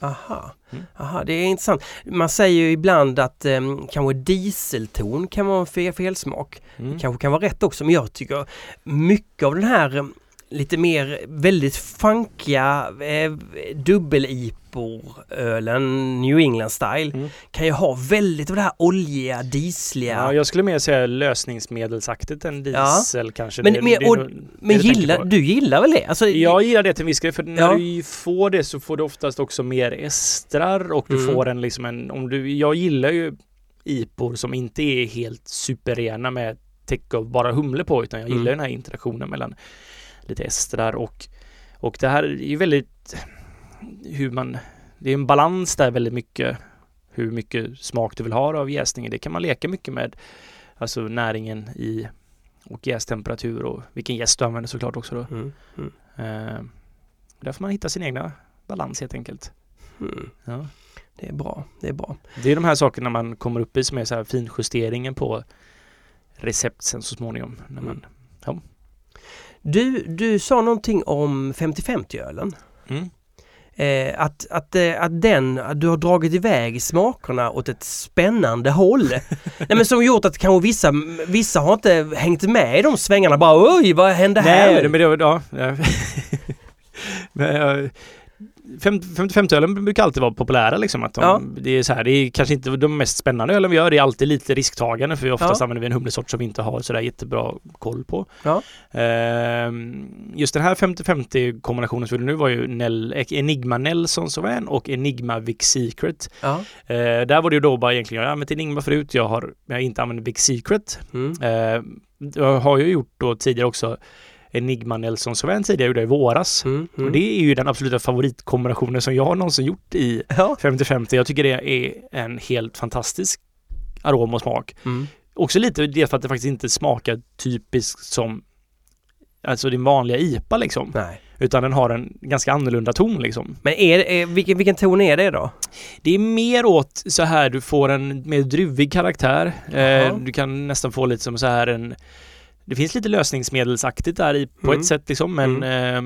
Aha. Mm. Aha, det är intressant. Man säger ju ibland att um, kanske dieselton kan vara en fel, felsmak. Mm. Kanske kan vara rätt också men jag tycker mycket av den här em, lite mer väldigt funkiga eh, dubbel-IPOR-ölen, New England style, Mm. kan ju ha väldigt av det här oljiga, diesliga. Ja, jag skulle mer säga lösningsmedelsaktigt än diesel kanske. Men- Det- men- det och- men det tänker gillar, du gillar väl det? Alltså, Jag gillar det till en viss grej för när Ja. du får det så får du oftast också mer estrar och du Mm. får en liksom en, om du, jag gillar ju IPOR som inte är helt superrena med täcke av bara humle på utan jag Mm. gillar den här interaktionen mellan lite estrar och och det här är ju väldigt hur man, det är en balans där väldigt mycket hur mycket smak du vill ha av jäsningen. Det kan man leka mycket med. Alltså näringen i och jästemperatur och vilken jäst du använder såklart också då. Mm, mm, Eh, där får man hitta sin egna balans helt enkelt. mm. Ja. Det är bra, det är bra. Det är de här sakerna man kommer upp i som är så här finjusteringen på recept sen så småningom. När man, Du, du sa någonting om 50-50-ölen. mm. Eh, att, att, eh, att den, att du har dragit iväg smakerna åt ett spännande håll. Nej men som gjort att kanske vissa, vissa har inte hängt med i de svängarna. Bara oj, vad hände här? Nej, men det var, ja. ja. men, ja, 50-ölen brukar alltid vara populära liksom. Att de, Ja. det, är så här, det är kanske inte de mest spännande ölen vi gör. Det är alltid lite risktagande för oftast Ja. använder vi en humlesort som vi inte har sådär jättebra koll på. Ja. Ehm, just den här 50-50 kombinationen som vi nu var ju Nell, Enigma Nelson Sauvin och Enigma Vic Secret. Ja. Eh, där var det ju då bara egentligen, jag har använt Enigma förut, jag har, jag har inte använt Vic Secret. Mm. Eh, jag har ju gjort då tidigare också Enigma Nelson Sauvin tidigare, gjorde i våras. Mm. Mm. Och det är ju den absoluta favoritkombinationen som jag har någonsin gjort i Ja. 50-50. Jag tycker det är en helt fantastisk arom och smak. Mm. Också lite det för att det faktiskt inte smakar typiskt som Alltså din vanliga IPA liksom. Nej. Utan den har en ganska annorlunda ton liksom. Men är, är, vilken, vilken ton är det då? Det är mer åt så här du får en mer druvig karaktär. Eh, du kan nästan få lite som så här en Det finns lite lösningsmedelsaktigt där i på Mm. ett sätt liksom men eh,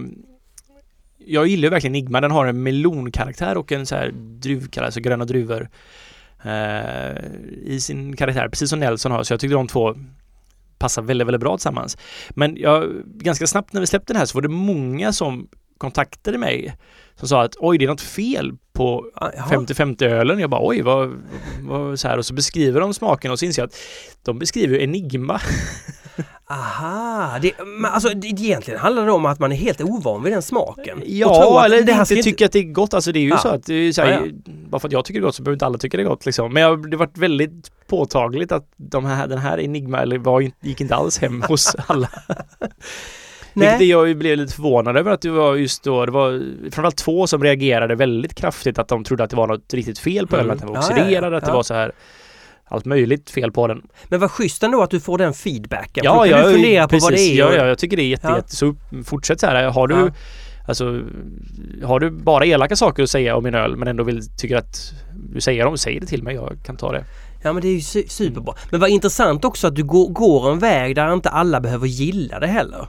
Jag gillar verkligen Enigma. Den har en melonkaraktär och en så här druvkaraktär, alltså gröna druvor eh, i sin karaktär, precis som Nelson har. Så jag tyckte de två passar väldigt, väldigt bra tillsammans. Men jag, ganska snabbt när vi släppte den här så var det många som kontaktade mig som sa att oj, det är något fel på Ah, jaha. 50-50 ölen. Jag bara oj, vad, vad så här och så beskriver de smaken och så inser jag att de beskriver Enigma. Aha, det, men alltså det, egentligen handlar det om att man är helt ovan vid den smaken. Ja, eller det här inte tycker att det är gott. Alltså det är ju Ja. så att, det är så här, Ja, bara för att jag tycker det är gott så behöver inte alla tycka det är gott liksom. Men jag, det varit väldigt påtagligt att de här, den här Enigma eller var, inte- gick inte alls hem hos alla. Vilket Nej. jag ju blev lite förvånad över att det var just då, det var framförallt två som reagerade väldigt kraftigt att de trodde att det var något riktigt fel på ölen, Mm. att den var Ja, ja, oxiderad, ja. att det Ja. var så här allt möjligt fel på den. Men vad schysst ändå att du får den feedbacken. Ja, ja, du fundera på vad det är. Ja, ja, jag tycker det är jätte, Ja. jätte så fortsätt så här. Har du Ja. Alltså, har du bara elaka saker att säga om min öl men ändå vill, tycker att du säger dem, säg det till mig. Jag kan ta det. Ja men det är ju su- superbra. Men vad intressant också att du går, går en väg där inte alla behöver gilla det heller.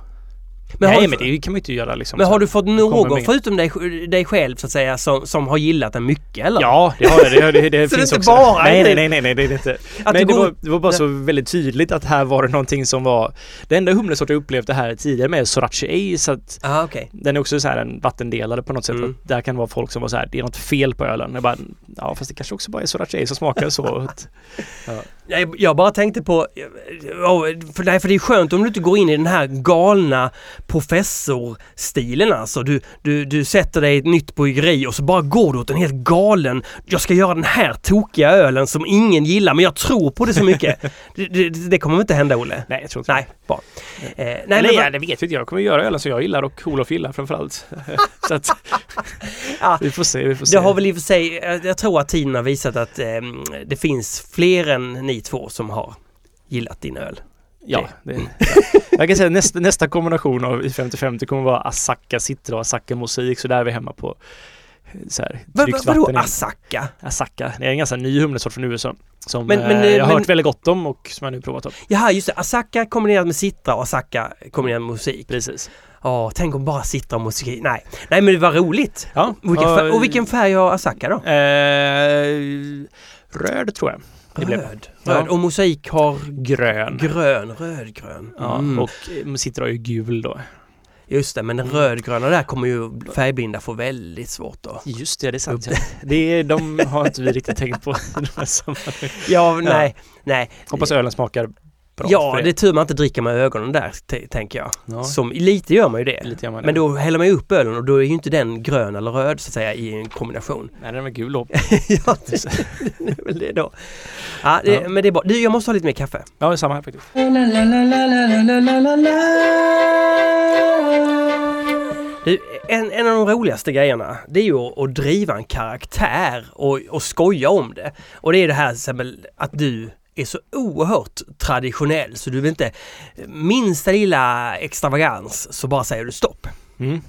Men har Nej, du, men det kan man inte göra liksom. men har du fått någon förutom dig, dig själv så att säga som, som har gillat den mycket eller? Ja, det har jag. Det, det, det Så det är finns inte också. bara nej, nej, nej, nej, nej, det är inte. Att du det går- var, det var bara så väldigt tydligt att här var det någonting som var... Det enda humlesort jag upplevt det här tidigare med är Sorachi A, så att Ah, okej. den är också så här en vattendelare på något sätt. Mm. Där kan det vara folk som var så här, det är något fel på ölen. Jag bara, ja fast det kanske också bara är Sorachi A som smakar så. Att- Jag, jag bara tänkte på, ja, för, nej, för det är skönt om du inte går in i den här galna professorstilen alltså. Du, du, du sätter dig i ett nytt bryggeri och så bara går du åt en helt galen, jag ska göra den här tokiga ölen som ingen gillar men jag tror på det så mycket. det, det, det kommer inte hända Olle. nej, jag tror inte Nej, bra. Eh, nej, Nej, men, ja, det vet jag inte. Jag kommer göra ölen som jag gillar och Olof gillar framförallt. så att, Ja. vi får se, vi får se. det har väl i och för sig, jag, jag tror att tiden har visat att eh, det finns fler än ni två som har gillat din öl. Ja, det, jag kan säga nästa, nästa kombination av i 50-50 kommer vara Asaka Citra och Asaka Mosaik så där är vi hemma på eh, så här, Vad, tryggt vadå. Asaka? Asaka, det är en ganska ny humlesort från USA som Men- men, eh, jag har men- hört väldigt gott om och som jag nu provat om. Jaha, just det. Asaka kombinerat med Citra och Asaka kombinerat med musik. Precis. Ja, tänk om bara Citra och musik. Nej, nej men det var roligt. Ja, Vilken och- färg, och vilken färg har Asaka då? Eh, röd tror jag. Det blev. Röd. Ja. Och mosaik har Grön. grön, rödgrön. Ja, Mm. och Citra är ju gul då. Just det, men den rödgröna där kommer ju färgblinda få väldigt svårt då. Just det, det är sant. Ja. Det är, de har inte vi riktigt tänkt på. Ja, nej, nej. Hoppas ölen smakar bra. Ja, det är tur man inte dricker med ögonen där, tänker jag. Ja, Som, lite gör man ju det. lite gör man det. Men då häller man ju upp ölen och då är ju inte den grön eller röd så att säga i en kombination. Nej, den är gul då. ja, det det är väl det då. Ja, det, Ja. men det är bra. Du, jag måste ha lite mer kaffe. Ja, det är samma här faktiskt. Du, en, en av de roligaste grejerna det är ju att, att driva en karaktär och, och skoja om det. Och det är det här till exempel att du är så oerhört traditionell så du vill inte minsta lilla extravagans så bara säger du stopp. Mm.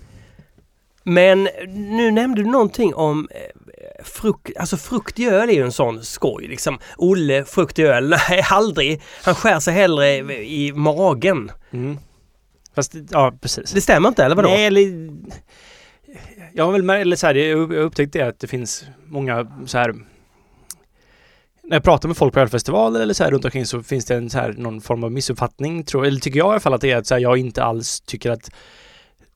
Men nu nämnde du någonting om eh, frukt, alltså frukt i öl är ju en sån skoj liksom. Olle, frukt i öl, nej aldrig. Han skär sig hellre i magen. Mm. Fast, ja precis. Det stämmer inte eller vadå? Nej, eller... Jag har väl eller så här, jag har upptäckt det att det finns många så här när jag pratar med folk på ölfestivaler eller så här runt omkring så finns det en så här, någon form av missuppfattning, tror, eller tycker jag i alla fall att det är att så här, jag inte alls tycker att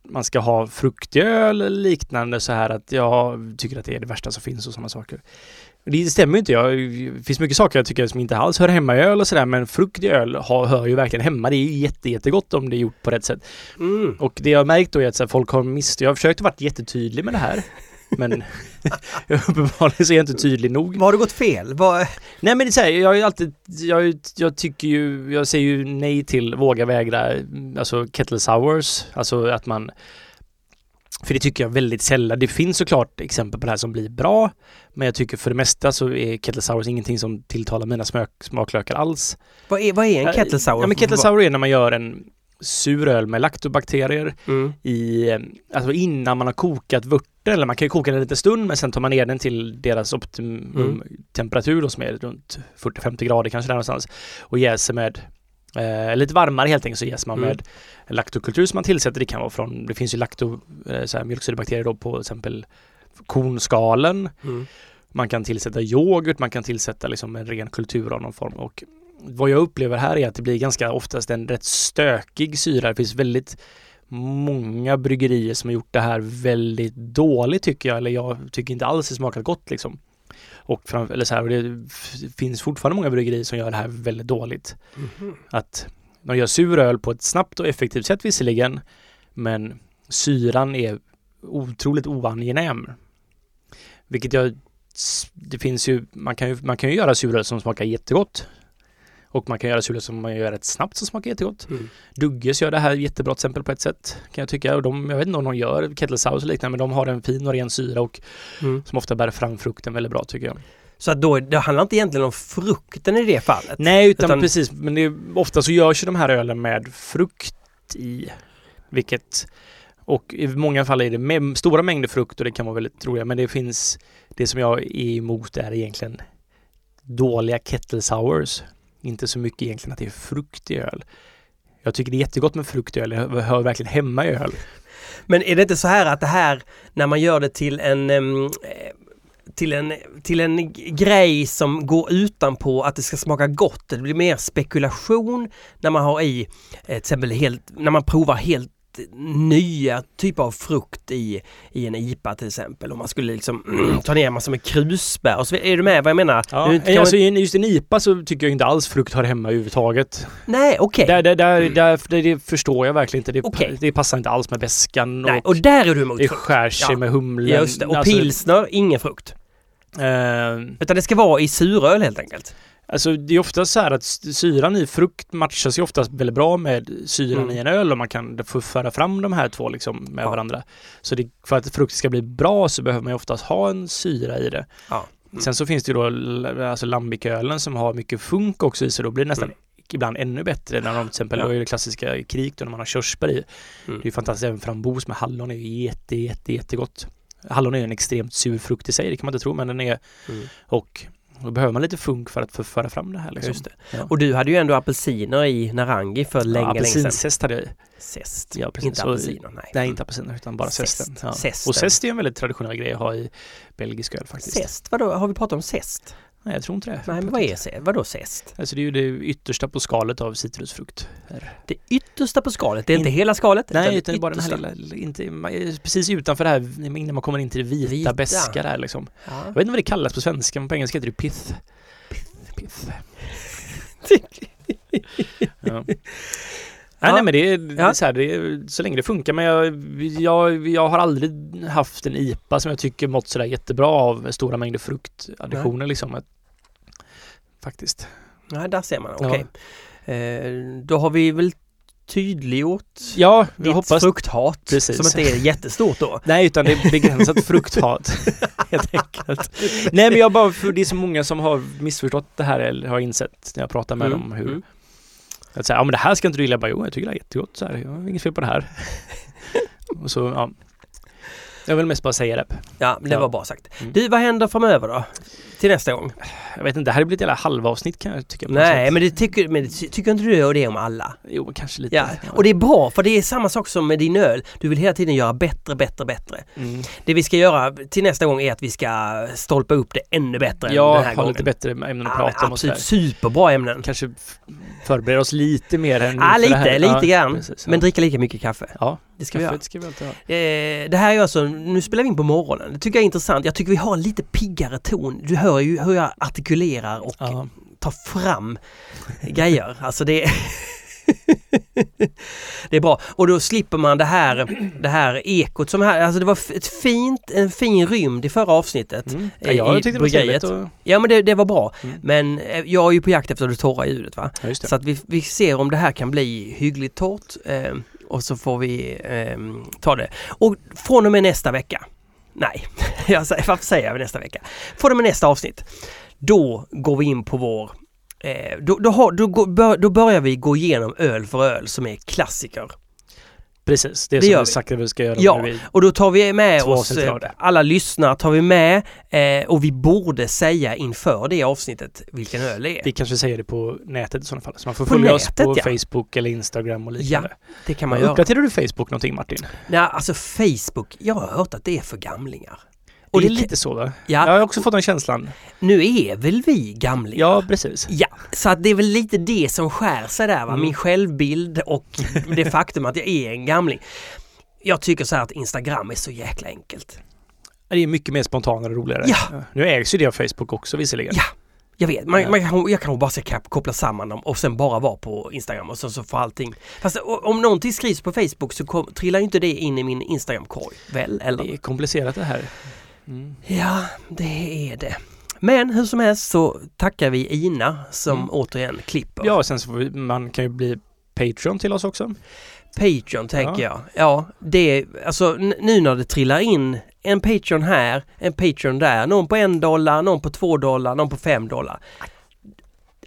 man ska ha fruktöl eller liknande så här att jag tycker att det är det värsta som finns och sådana saker. Det stämmer ju inte. Jag, det finns mycket saker jag tycker som inte alls hör hemma i öl och sådär men frukt i öl har, hör ju verkligen hemma. Det är ju jätte, jättegott om det är gjort på rätt sätt. Mm. Och det jag har märkt då är att så här, folk har mist... Jag har försökt att vara jättetydlig med det här. Men uppenbarligen så är jag inte tydlig nog. Vad har det gått fel? Vad... Nej men det är så här, jag har ju alltid, jag, jag tycker ju, jag säger ju nej till våga vägra, alltså kettle sours, alltså att man för det tycker jag väldigt sällan. Det finns såklart exempel på det här som blir bra. Men jag tycker för det mesta så är kettle sours ingenting som tilltalar mina smak, smaklökar alls. Vad är, vad är en kettle sour? Ja men kettle sour är när man gör en sur öl med laktobakterier Mm. i, alltså innan man har kokat vörten, eller man kan ju koka den en liten stund men sen tar man ner den till deras optimum Mm. temperatur då som är runt 40-50 grader kanske där någonstans och jäser med eh, lite varmare helt enkelt så jäser man Mm. med laktokultur som man tillsätter. Det kan vara från, det finns ju lakto, eh, mjölksyrabakterier då på till exempel kornskalen. Mm. Man kan tillsätta yoghurt, man kan tillsätta liksom en ren kultur av någon form och vad jag upplever här är att det blir ganska oftast en rätt stökig syra. Det finns väldigt många bryggerier som har gjort det här väldigt dåligt tycker jag, eller jag tycker inte alls det smakar gott liksom. Och, fram, eller så här, och det finns fortfarande många bryggerier som gör det här väldigt dåligt. Mhm. Att de gör sur öl på ett snabbt och effektivt sätt visserligen, men syran är otroligt oangenäm. Vilket jag, det finns ju, man kan ju, man kan ju göra suröl som smakar jättegott. Och man kan göra suröl som man gör rätt snabbt som smakar jättegott. Mm. Dugges gör det här jättebra till exempel på ett sätt kan jag tycka. Och de, jag vet inte om de gör kettle sours och liknande men de har en fin och ren syra och Mm. som ofta bär fram frukten väldigt bra tycker jag. Så att då, det handlar inte egentligen om frukten i det fallet? Nej utan, Utan- precis men det ofta så görs ju de här ölen med frukt i. Vilket och i många fall är det med, stora mängder frukt och det kan vara väldigt roliga men det finns det som jag är emot är egentligen dåliga kettle sours. Inte så mycket egentligen att det är frukt i öl. Jag tycker det är jättegott med frukt i öl, det hör, verkligen hemma i öl. Men är det inte så här att det här, när man gör det till en eh, till en, till en grej som går utanpå att det ska smaka gott. Det blir mer spekulation när man har i, eh, till exempel helt, när man provar helt nya typer av frukt i, i en IPA till exempel. Om man skulle liksom ta ner massor med krusbär och så. Är du med vad jag menar? Ja, Nu man- alltså, en- just en IPA så tycker jag inte alls frukt hör hemma överhuvudtaget. Nej, okej. Där, där, där, där, det, det förstår jag verkligen inte. Det, Okej. det passar inte alls med väskan Nej, och, och där är du emot det frukt. skär sig Ja. med humlen. Just det, och Alltså, pilsner, ingen frukt. eh, Utan det ska vara i suröl helt enkelt. Alltså det är ofta så här att syran i frukt matchas ju oftast väldigt bra med syran Mm. i en öl och man kan få föra fram de här två liksom med Ja. varandra. Så det, för att frukt ska bli bra så behöver man ju oftast ha en syra i det. Ja. Mm. Sen så finns det ju då alltså lambikölen som har mycket funk också i sig. Då blir det nästan Mm. ibland ännu bättre när de till exempel, Ja. det klassiska krik då när man har körsbär i. Mm. Det är ju fantastiskt, även frambos med hallon är ju jätte, jätte, jättegott. Hallon är ju en extremt sur frukt i sig, det kan man inte tro, men den är Mm. och då behöver man lite funk för att föra fram det här liksom. Just det. Ja. Och du hade ju ändå apelsiner i Narangi för länge, ja, länge sedan. apelsinzest hade jag i. Zest. Ja. Inte apelsiner, nej. Nej, inte apelsiner utan bara Zest. zesten. Ja. Zesten. Och zest är en väldigt traditionell grej att ha i belgisk öl faktiskt. Zest, vadå? Har vi pratat om zest? Nej, jag tror inte det. Nej, men vad är zest? Vadå zest? Alltså det är ju det yttersta på skalet av citrusfrukt. Det yttersta på skalet, det är inte In- hela skalet? Nej, utan utan det är bara den här lilla, inte, precis utanför det här, innan man kommer in till det vita, Vita. beska där liksom. Ja. Jag vet inte vad det kallas på svenska, men på engelska heter det pith. Pith. Ja. Nej, Ja. nej men det är, Ja. så här, det är, så länge det funkar men jag, jag, jag har aldrig haft en IPA som jag tycker mått sådär jättebra av stora mängder fruktadditioner liksom. Faktiskt. Nej, där ser man. Ja. Okej. Eh, då har vi väl tydliggjort Ja, jag ditt hoppas frukthat Precis. som inte är jättestort då. Nej, utan det är begränsat frukthat. Helt enkelt. Nej, men jag bara, för det är så många som har missförstått det här eller har insett när jag pratar med Mm, dem hur mm. att säga, ja men det här ska inte du gilla. Jag bara, jo, jag tycker det är jättegott så här. Jag har inget fel på det här. Och så, ja. Jag vill mest bara säga det. Ja, men det Ja. var bra sagt. Mm. Du, vad händer framöver då? Till nästa gång? Jag vet inte, det här blir ett jävla halvavsnitt kan jag tycka. Nej, men det tycker, men det ty- tycker inte du det om alla? Jo, kanske lite. Ja, och det är bra för det är samma sak som med din öl. Du vill hela tiden göra bättre, bättre, bättre. Mm. Det vi ska göra till nästa gång är att vi ska stolpa upp det ännu bättre än Ja, ha gången. lite bättre ämnen att Ja, prata om absolut, superbra ämnen. Kanske förbereda oss lite mer än Ja, lite, det här. lite ja, grann. Precis, ja. Men dricka lika mycket kaffe. Ja, Det ska vi göra. kaffet ska vi alltid ha. Eh, det här är alltså, nu spelar vi in på morgonen. Det tycker jag är intressant. Jag tycker vi har en lite piggare ton. Du hör ju hur jag artikulerar och Ja. tar fram grejer. Alltså det Det är bra. Och då slipper man det här, det här ekot som här, alltså det var ett fint, en fin rymd i förra avsnittet. Mm. Ja, jag i tyckte det var. Och... Ja men det, det var bra. Mm. Men eh, jag är ju på jakt efter det torra ljudet va. Ja. Så att vi, vi ser om det här kan bli hyggligt torrt eh, och så får vi eh, ta det. Och från och med nästa vecka, nej, jag säger, varför säger jag nästa vecka? Får och med nästa avsnitt, då går vi in på vår eh, då, då, har, då, då börjar vi gå igenom öl för öl som är klassiker. Precis, det, Det som gör vi sagt att vi ska göra Ja. Och då tar vi med oss, eh, alla lyssnare tar vi med eh, och vi borde säga inför det avsnittet vilken öl det är. Vi kanske säger det på nätet i sådana fall. Så man får På följa oss nätet, på ja. Facebook eller Instagram och liknande. Det kan man göra. Uppdaterar du Facebook någonting Martin? Nej, alltså Facebook, jag har hört att det är för gamlingar. Och det är lite så va? Ja. Jag har också fått den känslan. Nu är väl vi gamlingar? Ja, precis. Ja, så att det är väl lite det som skär sig där va, Mm. min självbild och det faktum att jag är en gamling. Jag tycker så här att Instagram är så jäkla enkelt. Det är mycket mer spontanare och roligare. Ja. Nu ägs ju det av Facebook också visserligen. Ja. Jag vet, man, man kan, jag kan bara ska koppla samman dem och sen bara vara på Instagram och så, så får allting... Fast om någonting skrivs på Facebook så kom, trillar ju inte det in i min Instagram-korg, väl? Eller? Det är komplicerat det här. Mm. Ja, det är det. Men hur som helst så tackar vi Ina som Mm. återigen klipper. Ja, sen så vi, man kan ju bli Patreon till oss också. Patreon tänker Ja. jag. Ja, det är alltså nu när det trillar in en Patreon här, en Patreon där, någon på en dollar, någon på två dollar, någon på fem dollar.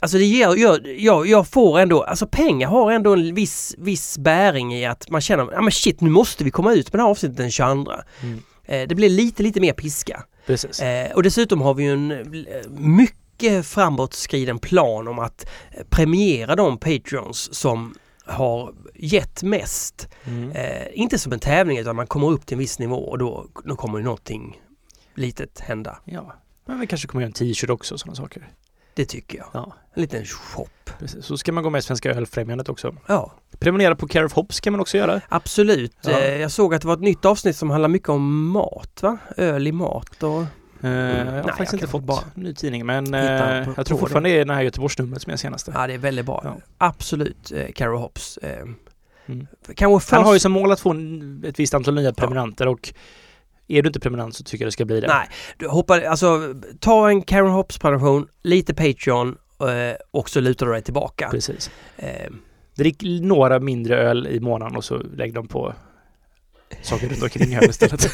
Alltså det gör, gör jag, jag får ändå, alltså pengar har ändå en viss, viss bäring i att man känner, ja men shit nu måste vi komma ut med det här avsnittet den 22. Mm. Eh, det blir lite, lite mer piska. Precis. Eh, och dessutom har vi ju en eh, mycket framåtskriden plan om att premiera de Patreons som har gett mest. Mm. Inte som en tävling utan man kommer upp till en viss nivå och då, då kommer ju någonting litet hända. Ja. Men vi kanske kommer göra en t-shirt också och sådana saker. Det tycker jag. Ja, En liten shop. precis. Så ska man gå med i Svenska Ölfrämjandet också. Ja, Prenumerera på Care of Hops kan man också göra. absolut. Ja. Eh, jag såg att det var ett nytt avsnitt som handlar mycket om mat va? Öl i mat och... Eh, jag har Nej, jag faktiskt inte kan fått bara ny tidning men eh, på- jag tror fortfarande det är den här Göteborgsnumret som är senaste. Ja, det är väldigt bra. Ja. Absolut, eh, Caro Hops. Eh, Mm. Han har ju som mål att få ett visst antal nya prenumeranter och är du inte prenumerant så tycker jag det ska bli det. Nej, du hoppar, alltså ta en Karen Hops prenumeration, lite Patreon eh, och så lutar du dig tillbaka. Precis. Eh, Drick några mindre öl i månaden och så lägg dem på saker runt omkring öl istället.